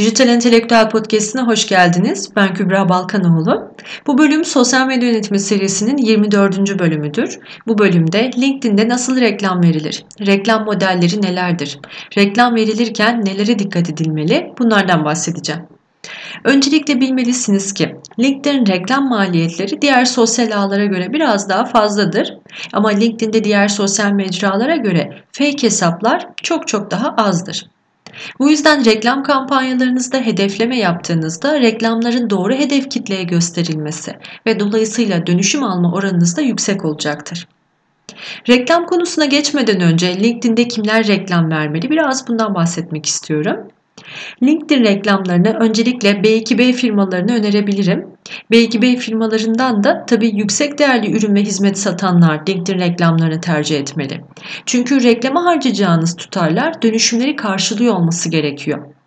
Dijital Entelektüel Podcast'ine hoş geldiniz. Ben Kübra Balkanoğlu. Bu bölüm Sosyal Medya Yönetimi serisinin 24. bölümüdür. Bu bölümde LinkedIn'de nasıl reklam verilir? Reklam modelleri nelerdir? Reklam verilirken nelere dikkat edilmeli? Bunlardan bahsedeceğim. Öncelikle bilmelisiniz ki LinkedIn reklam maliyetleri diğer sosyal ağlara göre biraz daha fazladır. Ama LinkedIn'de diğer sosyal mecralara göre fake hesaplar çok çok daha azdır. Bu yüzden reklam kampanyalarınızda hedefleme yaptığınızda reklamların doğru hedef kitleye gösterilmesi ve dolayısıyla dönüşüm alma oranınız da yüksek olacaktır. Reklam konusuna geçmeden önce LinkedIn'de kimler reklam vermeli biraz bundan bahsetmek istiyorum. LinkedIn reklamlarını öncelikle B2B firmalarını önerebilirim. B2B firmalarından da tabii yüksek değerli ürün ve hizmet satanlar LinkedIn reklamlarını tercih etmeli. Çünkü reklama harcayacağınız tutarlar dönüşümleri karşılıyor olması gerekiyor.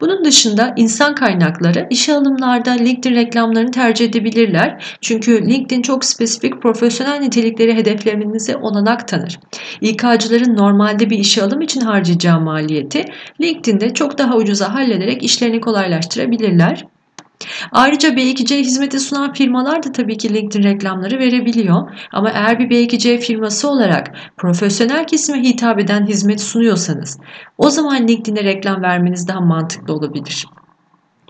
Bunun dışında insan kaynakları işe alımlarda LinkedIn reklamlarını tercih edebilirler. Çünkü LinkedIn çok spesifik profesyonel nitelikleri hedeflemenize olanak tanır. İK'cıların normalde bir işe alım için harcayacağı maliyeti LinkedIn'de çok daha ucuza hallederek işlerini kolaylaştırabilirler. Ayrıca B2C hizmeti sunan firmalar da tabii ki LinkedIn reklamları verebiliyor. Ama eğer bir B2C firması olarak profesyonel kesime hitap eden hizmet sunuyorsanız o zaman LinkedIn'e reklam vermeniz daha mantıklı olabilir.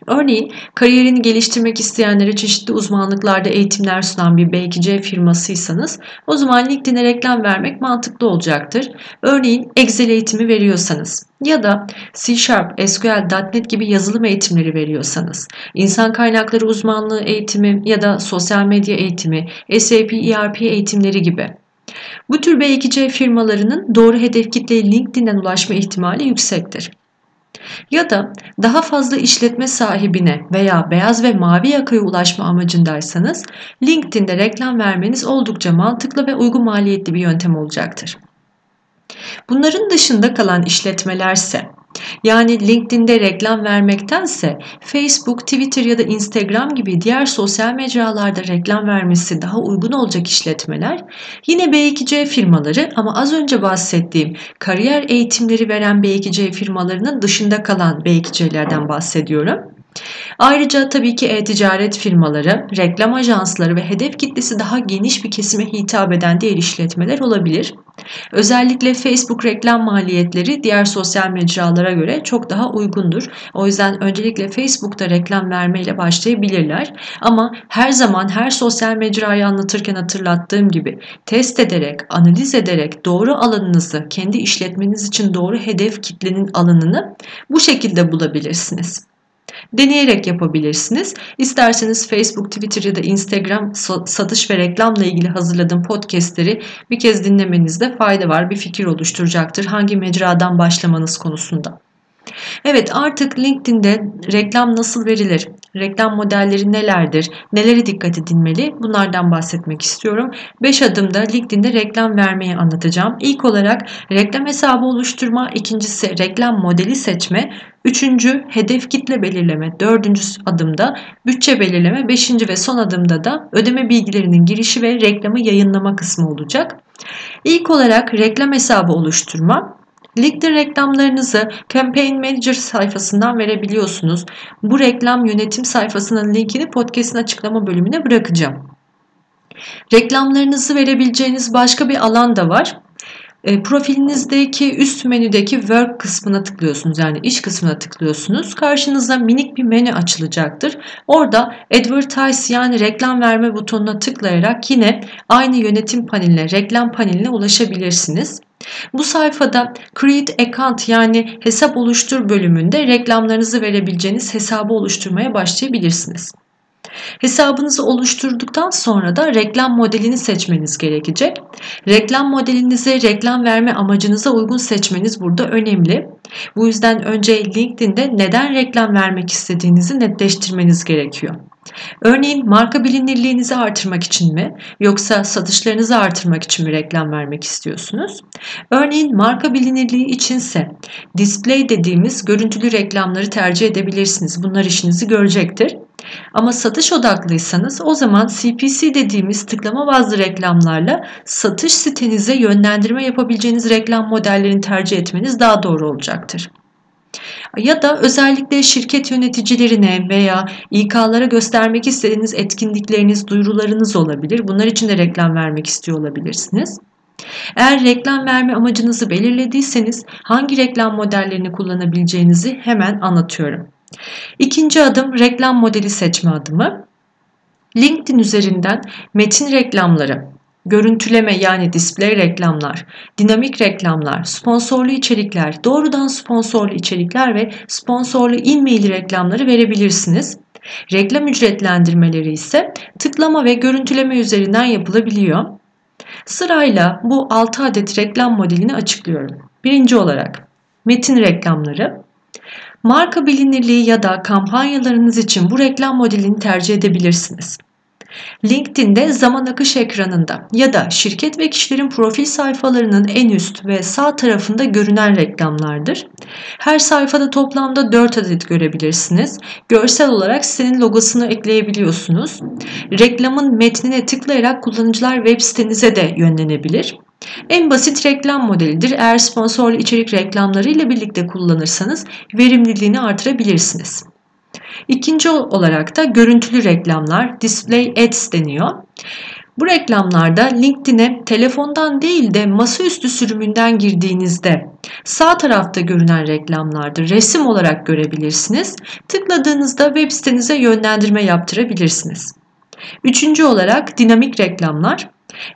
Örneğin kariyerini geliştirmek isteyenlere çeşitli uzmanlıklarda eğitimler sunan bir B2C firmasıysanız o zaman LinkedIn'e reklam vermek mantıklı olacaktır. Örneğin Excel eğitimi veriyorsanız ya da C Sharp, SQL, .NET gibi yazılım eğitimleri veriyorsanız, insan kaynakları uzmanlığı eğitimi ya da sosyal medya eğitimi, SAP ERP eğitimleri gibi. Bu tür B2C firmalarının doğru hedef kitleye LinkedIn'den ulaşma ihtimali yüksektir. Ya da daha fazla işletme sahibine veya beyaz ve mavi yakaya ulaşma amacındaysanız LinkedIn'de reklam vermeniz oldukça mantıklı ve uygun maliyetli bir yöntem olacaktır. Bunların dışında kalan işletmelerse yani LinkedIn'de reklam vermektense Facebook, Twitter ya da Instagram gibi diğer sosyal mecralarda reklam vermesi daha uygun olacak işletmeler yine B2C firmaları ama az önce bahsettiğim kariyer eğitimleri veren B2C firmalarının dışında kalan B2C'lerden bahsediyorum. Ayrıca tabii ki e-ticaret firmaları, reklam ajansları ve hedef kitlesi daha geniş bir kesime hitap eden diğer işletmeler olabilir. Özellikle Facebook reklam maliyetleri diğer sosyal mecralara göre çok daha uygundur. O yüzden öncelikle Facebook'ta reklam vermeyle başlayabilirler. Ama her zaman her sosyal mecrayı anlatırken hatırlattığım gibi test ederek, analiz ederek doğru alanınızı, kendi işletmeniz için doğru hedef kitlenin alanını bu şekilde bulabilirsiniz. Deneyerek yapabilirsiniz. İsterseniz Facebook, Twitter ya da Instagram satış ve reklamla ilgili hazırladığım podcastleri bir kez dinlemenizde fayda var. Bir fikir oluşturacaktır. Hangi mecradan başlamanız konusunda. Evet artık LinkedIn'de reklam nasıl verilir? Reklam modelleri nelerdir? Nelere dikkat edilmeli? Bunlardan bahsetmek istiyorum. 5 adımda LinkedIn'de reklam vermeyi anlatacağım. İlk olarak reklam hesabı oluşturma, ikincisi reklam modeli seçme, üçüncü hedef kitle belirleme, dördüncü adımda bütçe belirleme, beşinci ve son adımda da ödeme bilgilerinin girişi ve reklamı yayınlama kısmı olacak. İlk olarak reklam hesabı oluşturma. LinkedIn reklamlarınızı Campaign Manager sayfasından verebiliyorsunuz. Bu reklam yönetim sayfasının linkini podcast'in açıklama bölümüne bırakacağım. Reklamlarınızı verebileceğiniz başka bir alan da var. E, profilinizdeki üst menüdeki work kısmına tıklıyorsunuz. Yani iş kısmına tıklıyorsunuz. Karşınıza minik bir menü açılacaktır. Orada advertise yani reklam verme butonuna tıklayarak yine aynı yönetim paneline, reklam paneline ulaşabilirsiniz. Bu sayfada Create Account yani hesap oluştur bölümünde reklamlarınızı verebileceğiniz hesabı oluşturmaya başlayabilirsiniz. Hesabınızı oluşturduktan sonra da reklam modelini seçmeniz gerekecek. Reklam modelinizi reklam verme amacınıza uygun seçmeniz burada önemli. Bu yüzden önce LinkedIn'de neden reklam vermek istediğinizi netleştirmeniz gerekiyor. Örneğin marka bilinirliğinizi artırmak için mi yoksa satışlarınızı artırmak için mi reklam vermek istiyorsunuz? Örneğin marka bilinirliği içinse display dediğimiz görüntülü reklamları tercih edebilirsiniz. Bunlar işinizi görecektir. Ama satış odaklıysanız o zaman CPC dediğimiz tıklama bazlı reklamlarla satış sitenize yönlendirme yapabileceğiniz reklam modellerini tercih etmeniz daha doğru olacaktır. Ya da özellikle şirket yöneticilerine veya İK'lara göstermek istediğiniz etkinlikleriniz, duyurularınız olabilir. Bunlar için de reklam vermek istiyor olabilirsiniz. Eğer reklam verme amacınızı belirlediyseniz hangi reklam modellerini kullanabileceğinizi hemen anlatıyorum. İkinci adım reklam modeli seçme adımı. LinkedIn üzerinden metin reklamları, görüntüleme yani display reklamlar, dinamik reklamlar, sponsorlu içerikler, doğrudan sponsorlu içerikler ve sponsorlu e-mail reklamları verebilirsiniz. Reklam ücretlendirmeleri ise tıklama ve görüntüleme üzerinden yapılabiliyor. Sırayla bu 6 adet reklam modelini açıklıyorum. Birinci olarak metin reklamları. Marka bilinirliği ya da kampanyalarınız için bu reklam modelini tercih edebilirsiniz. LinkedIn'de zaman akış ekranında ya da şirket ve kişilerin profil sayfalarının en üst ve sağ tarafında görünen reklamlardır. Her sayfada toplamda 4 adet görebilirsiniz. Görsel olarak sitenin logosunu ekleyebiliyorsunuz. Reklamın metnine tıklayarak kullanıcılar web sitenize de yönlenebilir. En basit reklam modelidir. Eğer sponsorlu içerik reklamları ile birlikte kullanırsanız verimliliğini artırabilirsiniz. İkinci olarak da görüntülü reklamlar, display ads deniyor. Bu reklamlarda LinkedIn'e telefondan değil de masaüstü sürümünden girdiğinizde sağ tarafta görünen reklamlardır. Resim olarak görebilirsiniz. Tıkladığınızda web sitenize yönlendirme yaptırabilirsiniz. Üçüncü olarak dinamik reklamlar.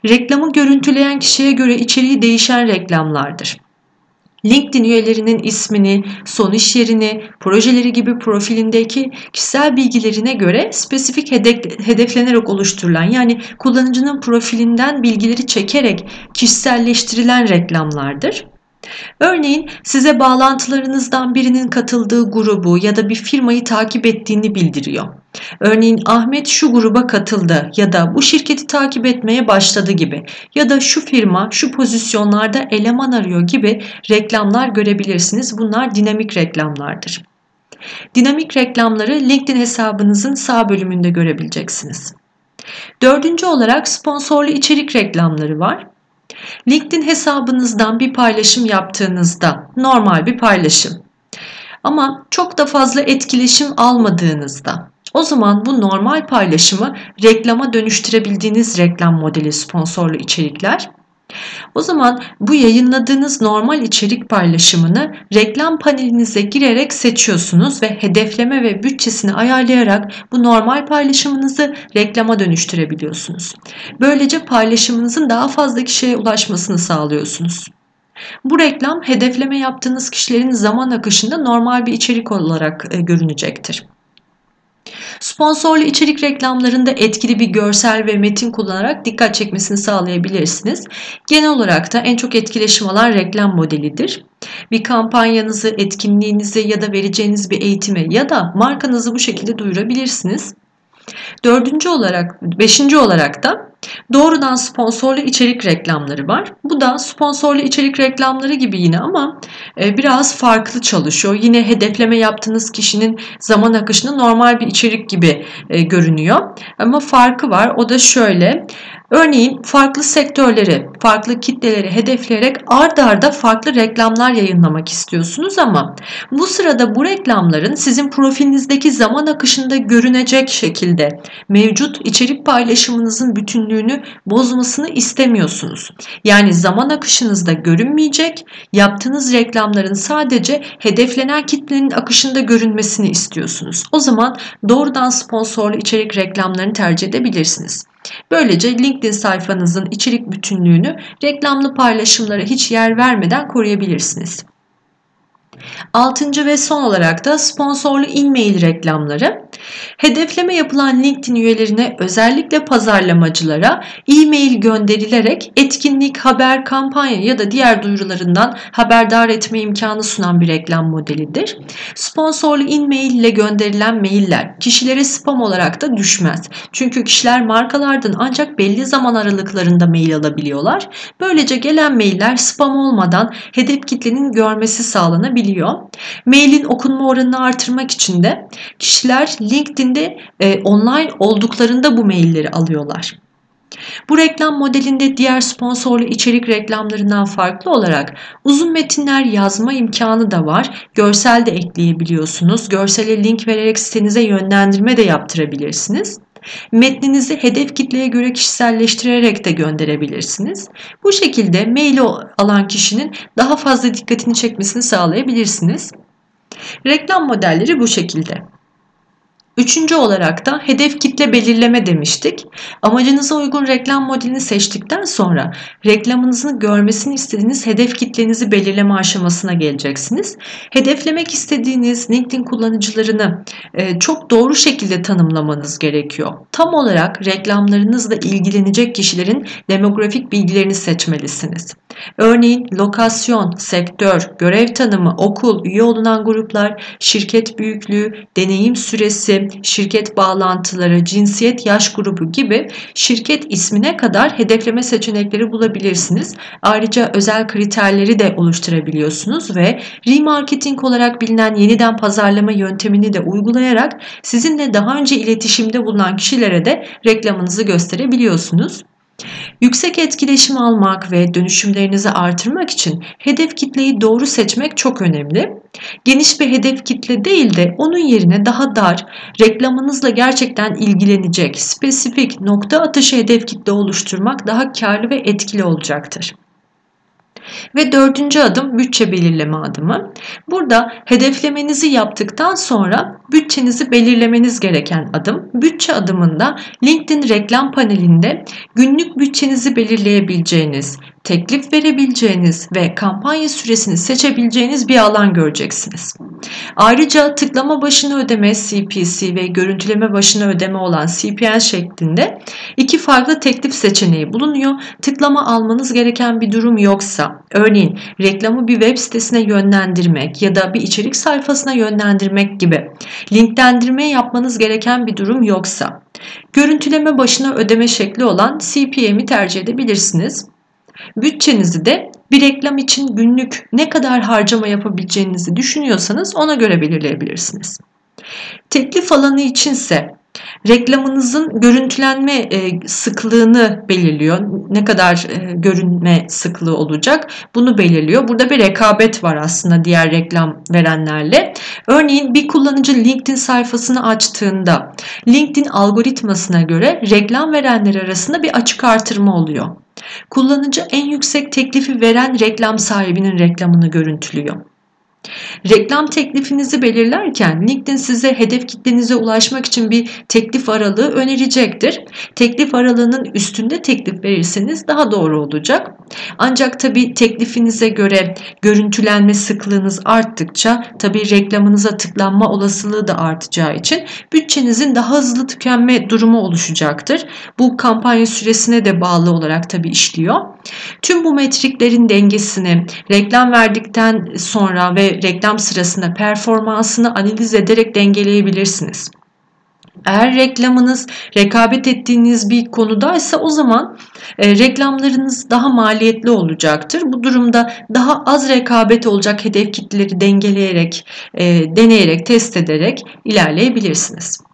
Reklamı görüntüleyen kişiye göre içeriği değişen reklamlardır. LinkedIn üyelerinin ismini, son iş yerini, projeleri gibi profilindeki kişisel bilgilerine göre spesifik hedeflenerek oluşturulan yani kullanıcının profilinden bilgileri çekerek kişiselleştirilen reklamlardır. Örneğin size bağlantılarınızdan birinin katıldığı grubu ya da bir firmayı takip ettiğini bildiriyor. Örneğin Ahmet şu gruba katıldı ya da bu şirketi takip etmeye başladı gibi ya da şu firma şu pozisyonlarda eleman arıyor gibi reklamlar görebilirsiniz. Bunlar dinamik reklamlardır. Dinamik reklamları LinkedIn hesabınızın sağ bölümünde görebileceksiniz. Dördüncü olarak sponsorlu içerik reklamları var. LinkedIn hesabınızdan bir paylaşım yaptığınızda normal bir paylaşım. Ama çok da fazla etkileşim almadığınızda o zaman bu normal paylaşımı reklama dönüştürebildiğiniz reklam modeli sponsorlu içerikler o zaman bu yayınladığınız normal içerik paylaşımını reklam panelinize girerek seçiyorsunuz ve hedefleme ve bütçesini ayarlayarak bu normal paylaşımınızı reklama dönüştürebiliyorsunuz. Böylece paylaşımınızın daha fazla kişiye ulaşmasını sağlıyorsunuz. Bu reklam hedefleme yaptığınız kişilerin zaman akışında normal bir içerik olarak e, görünecektir. Sponsorlu içerik reklamlarında etkili bir görsel ve metin kullanarak dikkat çekmesini sağlayabilirsiniz. Genel olarak da en çok etkileşim alan reklam modelidir. Bir kampanyanızı, etkinliğinizi ya da vereceğiniz bir eğitime ya da markanızı bu şekilde duyurabilirsiniz. Dördüncü olarak, beşinci olarak da doğrudan sponsorlu içerik reklamları var. Bu da sponsorlu içerik reklamları gibi yine ama e, biraz farklı çalışıyor. Yine hedefleme yaptığınız kişinin zaman akışını normal bir içerik gibi e, görünüyor. Ama farkı var. O da şöyle. Örneğin farklı sektörleri, farklı kitleleri hedefleyerek ard arda farklı reklamlar yayınlamak istiyorsunuz ama bu sırada bu reklamların sizin profilinizdeki zaman akışında görünecek şekilde mevcut içerik paylaşımınızın bütünlüğünü bozmasını istemiyorsunuz. Yani zaman akışınızda görünmeyecek, yaptığınız reklamların sadece hedeflenen kitlenin akışında görünmesini istiyorsunuz. O zaman doğrudan sponsorlu içerik reklamlarını tercih edebilirsiniz. Böylece LinkedIn sayfanızın içerik bütünlüğünü reklamlı paylaşımlara hiç yer vermeden koruyabilirsiniz. Altıncı ve son olarak da sponsorlu e-mail reklamları. Hedefleme yapılan LinkedIn üyelerine özellikle pazarlamacılara e-mail gönderilerek etkinlik, haber, kampanya ya da diğer duyurularından haberdar etme imkanı sunan bir reklam modelidir. Sponsorlu e-mail ile gönderilen mailler kişilere spam olarak da düşmez. Çünkü kişiler markalardan ancak belli zaman aralıklarında mail alabiliyorlar. Böylece gelen mailler spam olmadan hedef kitlenin görmesi sağlanabiliyor. Mailin okunma oranını artırmak için de kişiler LinkedIn'de e, online olduklarında bu mailleri alıyorlar. Bu reklam modelinde diğer sponsorlu içerik reklamlarından farklı olarak uzun metinler yazma imkanı da var. Görsel de ekleyebiliyorsunuz. Görsele link vererek sitenize yönlendirme de yaptırabilirsiniz. Metninizi hedef kitleye göre kişiselleştirerek de gönderebilirsiniz. Bu şekilde maili alan kişinin daha fazla dikkatini çekmesini sağlayabilirsiniz. Reklam modelleri bu şekilde. Üçüncü olarak da hedef kitle belirleme demiştik. Amacınıza uygun reklam modelini seçtikten sonra reklamınızı görmesini istediğiniz hedef kitlenizi belirleme aşamasına geleceksiniz. Hedeflemek istediğiniz LinkedIn kullanıcılarını e, çok doğru şekilde tanımlamanız gerekiyor. Tam olarak reklamlarınızla ilgilenecek kişilerin demografik bilgilerini seçmelisiniz. Örneğin lokasyon, sektör, görev tanımı, okul, üye olunan gruplar, şirket büyüklüğü, deneyim süresi, şirket bağlantıları, cinsiyet, yaş grubu gibi şirket ismine kadar hedefleme seçenekleri bulabilirsiniz. Ayrıca özel kriterleri de oluşturabiliyorsunuz ve remarketing olarak bilinen yeniden pazarlama yöntemini de uygulayarak sizinle daha önce iletişimde bulunan kişilere de reklamınızı gösterebiliyorsunuz. Yüksek etkileşim almak ve dönüşümlerinizi artırmak için hedef kitleyi doğru seçmek çok önemli. Geniş bir hedef kitle değil de onun yerine daha dar, reklamınızla gerçekten ilgilenecek, spesifik nokta atışı hedef kitle oluşturmak daha karlı ve etkili olacaktır. Ve dördüncü adım bütçe belirleme adımı. Burada hedeflemenizi yaptıktan sonra bütçenizi belirlemeniz gereken adım. Bütçe adımında LinkedIn reklam panelinde günlük bütçenizi belirleyebileceğiniz, teklif verebileceğiniz ve kampanya süresini seçebileceğiniz bir alan göreceksiniz. Ayrıca tıklama başına ödeme CPC ve görüntüleme başına ödeme olan CPN şeklinde iki farklı teklif seçeneği bulunuyor. Tıklama almanız gereken bir durum yoksa, örneğin reklamı bir web sitesine yönlendirmek ya da bir içerik sayfasına yönlendirmek gibi linklendirme yapmanız gereken bir durum yoksa, görüntüleme başına ödeme şekli olan CPM'i tercih edebilirsiniz. Bütçenizi de bir reklam için günlük ne kadar harcama yapabileceğinizi düşünüyorsanız ona göre belirleyebilirsiniz. Teklif alanı içinse reklamınızın görüntülenme e, sıklığını belirliyor. Ne kadar e, görünme sıklığı olacak bunu belirliyor. Burada bir rekabet var aslında diğer reklam verenlerle. Örneğin bir kullanıcı LinkedIn sayfasını açtığında LinkedIn algoritmasına göre reklam verenler arasında bir açık artırma oluyor. Kullanıcı en yüksek teklifi veren reklam sahibinin reklamını görüntülüyor. Reklam teklifinizi belirlerken LinkedIn size hedef kitlenize ulaşmak için bir teklif aralığı önerecektir. Teklif aralığının üstünde teklif verirseniz daha doğru olacak. Ancak tabi teklifinize göre görüntülenme sıklığınız arttıkça tabi reklamınıza tıklanma olasılığı da artacağı için bütçenizin daha hızlı tükenme durumu oluşacaktır. Bu kampanya süresine de bağlı olarak tabi işliyor. Tüm bu metriklerin dengesini reklam verdikten sonra ve reklam sırasında performansını analiz ederek dengeleyebilirsiniz. Eğer reklamınız rekabet ettiğiniz bir konudaysa o zaman e, reklamlarınız daha maliyetli olacaktır. Bu durumda daha az rekabet olacak hedef kitleleri dengeleyerek, e, deneyerek, test ederek ilerleyebilirsiniz.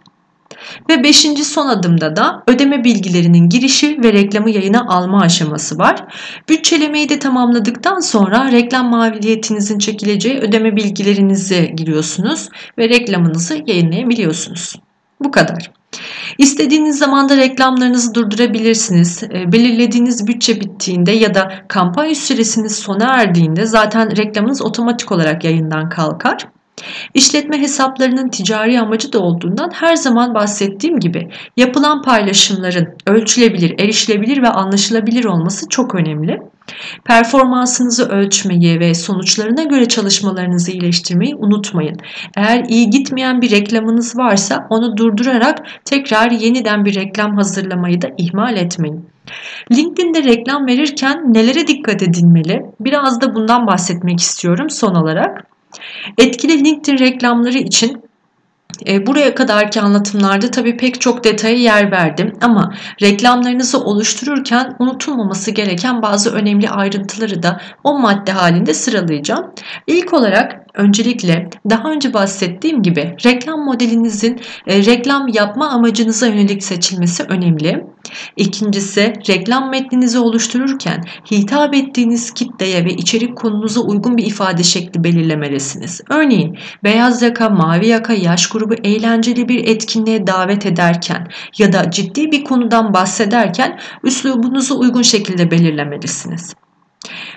Ve beşinci son adımda da ödeme bilgilerinin girişi ve reklamı yayına alma aşaması var. Bütçelemeyi de tamamladıktan sonra reklam maliyetinizin çekileceği ödeme bilgilerinizi giriyorsunuz ve reklamınızı yayınlayabiliyorsunuz. Bu kadar. İstediğiniz zamanda reklamlarınızı durdurabilirsiniz. E, belirlediğiniz bütçe bittiğinde ya da kampanya süresiniz sona erdiğinde zaten reklamınız otomatik olarak yayından kalkar. İşletme hesaplarının ticari amacı da olduğundan her zaman bahsettiğim gibi yapılan paylaşımların ölçülebilir, erişilebilir ve anlaşılabilir olması çok önemli. Performansınızı ölçmeyi ve sonuçlarına göre çalışmalarınızı iyileştirmeyi unutmayın. Eğer iyi gitmeyen bir reklamınız varsa onu durdurarak tekrar yeniden bir reklam hazırlamayı da ihmal etmeyin. LinkedIn'de reklam verirken nelere dikkat edilmeli? Biraz da bundan bahsetmek istiyorum son olarak. Etkili LinkedIn reklamları için e, buraya kadarki anlatımlarda tabii pek çok detaya yer verdim ama reklamlarınızı oluştururken unutulmaması gereken bazı önemli ayrıntıları da o madde halinde sıralayacağım. İlk olarak Öncelikle daha önce bahsettiğim gibi reklam modelinizin e, reklam yapma amacınıza yönelik seçilmesi önemli. İkincisi reklam metninizi oluştururken hitap ettiğiniz kitleye ve içerik konunuza uygun bir ifade şekli belirlemelisiniz. Örneğin beyaz yaka, mavi yaka, yaş grubu eğlenceli bir etkinliğe davet ederken ya da ciddi bir konudan bahsederken üslubunuzu uygun şekilde belirlemelisiniz.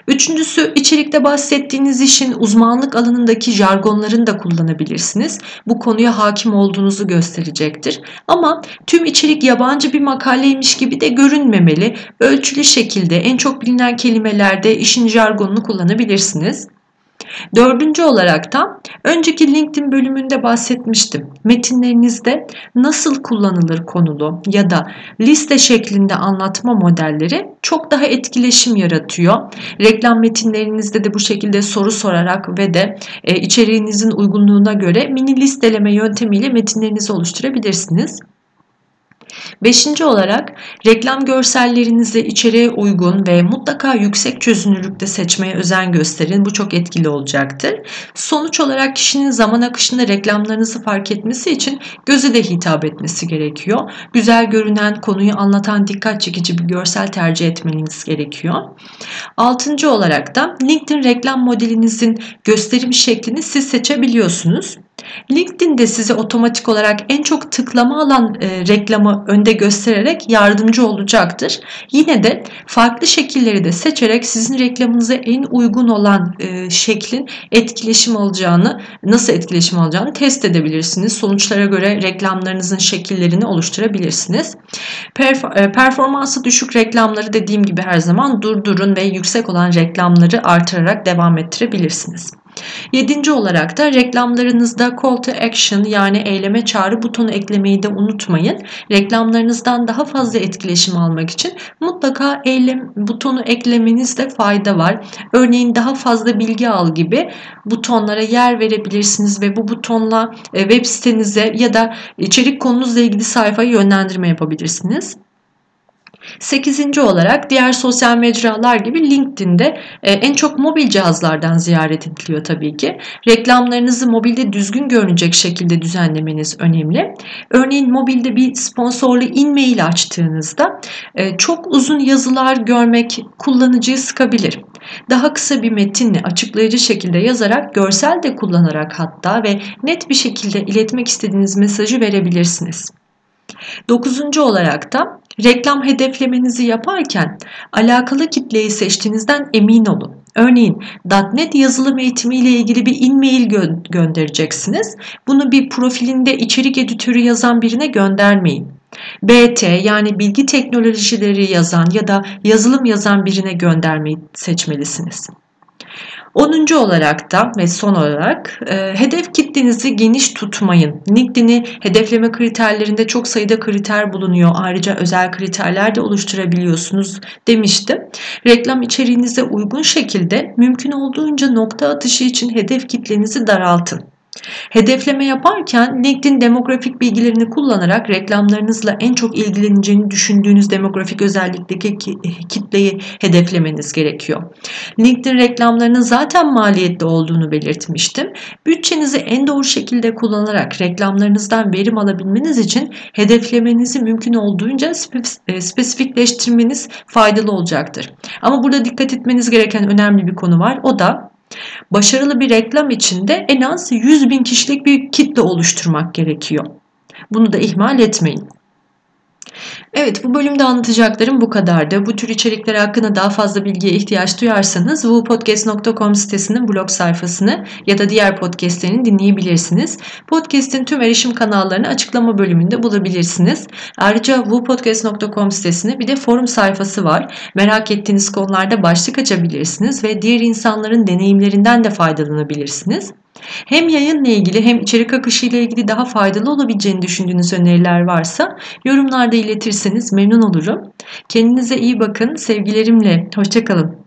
Üçüncüsü içerikte bahsettiğiniz işin uzmanlık alanındaki jargonlarını da kullanabilirsiniz. Bu konuya hakim olduğunuzu gösterecektir. Ama tüm içerik yabancı bir makaleymiş gibi de görünmemeli. Ölçülü şekilde en çok bilinen kelimelerde işin jargonunu kullanabilirsiniz. Dördüncü olarak da önceki LinkedIn bölümünde bahsetmiştim. Metinlerinizde nasıl kullanılır konulu ya da liste şeklinde anlatma modelleri çok daha etkileşim yaratıyor. Reklam metinlerinizde de bu şekilde soru sorarak ve de e, içeriğinizin uygunluğuna göre mini listeleme yöntemiyle metinlerinizi oluşturabilirsiniz. Beşinci olarak reklam görsellerinizi içeriğe uygun ve mutlaka yüksek çözünürlükte seçmeye özen gösterin. Bu çok etkili olacaktır. Sonuç olarak kişinin zaman akışında reklamlarınızı fark etmesi için gözü de hitap etmesi gerekiyor. Güzel görünen, konuyu anlatan dikkat çekici bir görsel tercih etmeniz gerekiyor. Altıncı olarak da LinkedIn reklam modelinizin gösterim şeklini siz seçebiliyorsunuz. LinkedIn'de size otomatik olarak en çok tıklama alan e, reklamı önde göstererek yardımcı olacaktır. Yine de farklı şekilleri de seçerek sizin reklamınıza en uygun olan e, şeklin etkileşim alacağını, nasıl etkileşim alacağını test edebilirsiniz. Sonuçlara göre reklamlarınızın şekillerini oluşturabilirsiniz. Perf- e, performansı düşük reklamları dediğim gibi her zaman durdurun ve yüksek olan reklamları artırarak devam ettirebilirsiniz. Yedinci olarak da reklamlarınızda call to action yani eyleme çağrı butonu eklemeyi de unutmayın. Reklamlarınızdan daha fazla etkileşim almak için mutlaka eylem butonu eklemenizde fayda var. Örneğin daha fazla bilgi al gibi butonlara yer verebilirsiniz ve bu butonla e, web sitenize ya da içerik konunuzla ilgili sayfayı yönlendirme yapabilirsiniz. Sekizinci olarak diğer sosyal mecralar gibi LinkedIn'de e, en çok mobil cihazlardan ziyaret ediliyor tabii ki. Reklamlarınızı mobilde düzgün görünecek şekilde düzenlemeniz önemli. Örneğin mobilde bir sponsorlu e-mail açtığınızda e, çok uzun yazılar görmek kullanıcıyı sıkabilir. Daha kısa bir metinle açıklayıcı şekilde yazarak görsel de kullanarak hatta ve net bir şekilde iletmek istediğiniz mesajı verebilirsiniz. Dokuzuncu olarak da reklam hedeflemenizi yaparken alakalı kitleyi seçtiğinizden emin olun. Örneğin .NET yazılım eğitimi ile ilgili bir e-mail gö- göndereceksiniz. Bunu bir profilinde içerik editörü yazan birine göndermeyin. BT yani bilgi teknolojileri yazan ya da yazılım yazan birine göndermeyi seçmelisiniz. 10. olarak da ve son olarak e, hedef kitlenizi geniş tutmayın. LinkedIn'i hedefleme kriterlerinde çok sayıda kriter bulunuyor. Ayrıca özel kriterler de oluşturabiliyorsunuz demiştim. Reklam içeriğinize uygun şekilde mümkün olduğunca nokta atışı için hedef kitlenizi daraltın. Hedefleme yaparken LinkedIn demografik bilgilerini kullanarak reklamlarınızla en çok ilgileneceğini düşündüğünüz demografik özellikteki kitleyi hedeflemeniz gerekiyor. LinkedIn reklamlarının zaten maliyetli olduğunu belirtmiştim. Bütçenizi en doğru şekilde kullanarak reklamlarınızdan verim alabilmeniz için hedeflemenizi mümkün olduğunca e, spesifikleştirmeniz faydalı olacaktır. Ama burada dikkat etmeniz gereken önemli bir konu var. O da Başarılı bir reklam için de en az 100 bin kişilik bir kitle oluşturmak gerekiyor. Bunu da ihmal etmeyin. Evet bu bölümde anlatacaklarım bu kadardı. Bu tür içerikler hakkında daha fazla bilgiye ihtiyaç duyarsanız wupodcast.com sitesinin blog sayfasını ya da diğer podcastlerini dinleyebilirsiniz. Podcast'in tüm erişim kanallarını açıklama bölümünde bulabilirsiniz. Ayrıca wupodcast.com sitesinde bir de forum sayfası var. Merak ettiğiniz konularda başlık açabilirsiniz ve diğer insanların deneyimlerinden de faydalanabilirsiniz. Hem yayınla ilgili hem içerik akışı ile ilgili daha faydalı olabileceğini düşündüğünüz öneriler varsa yorumlarda iletirseniz memnun olurum. Kendinize iyi bakın. Sevgilerimle. Hoşçakalın.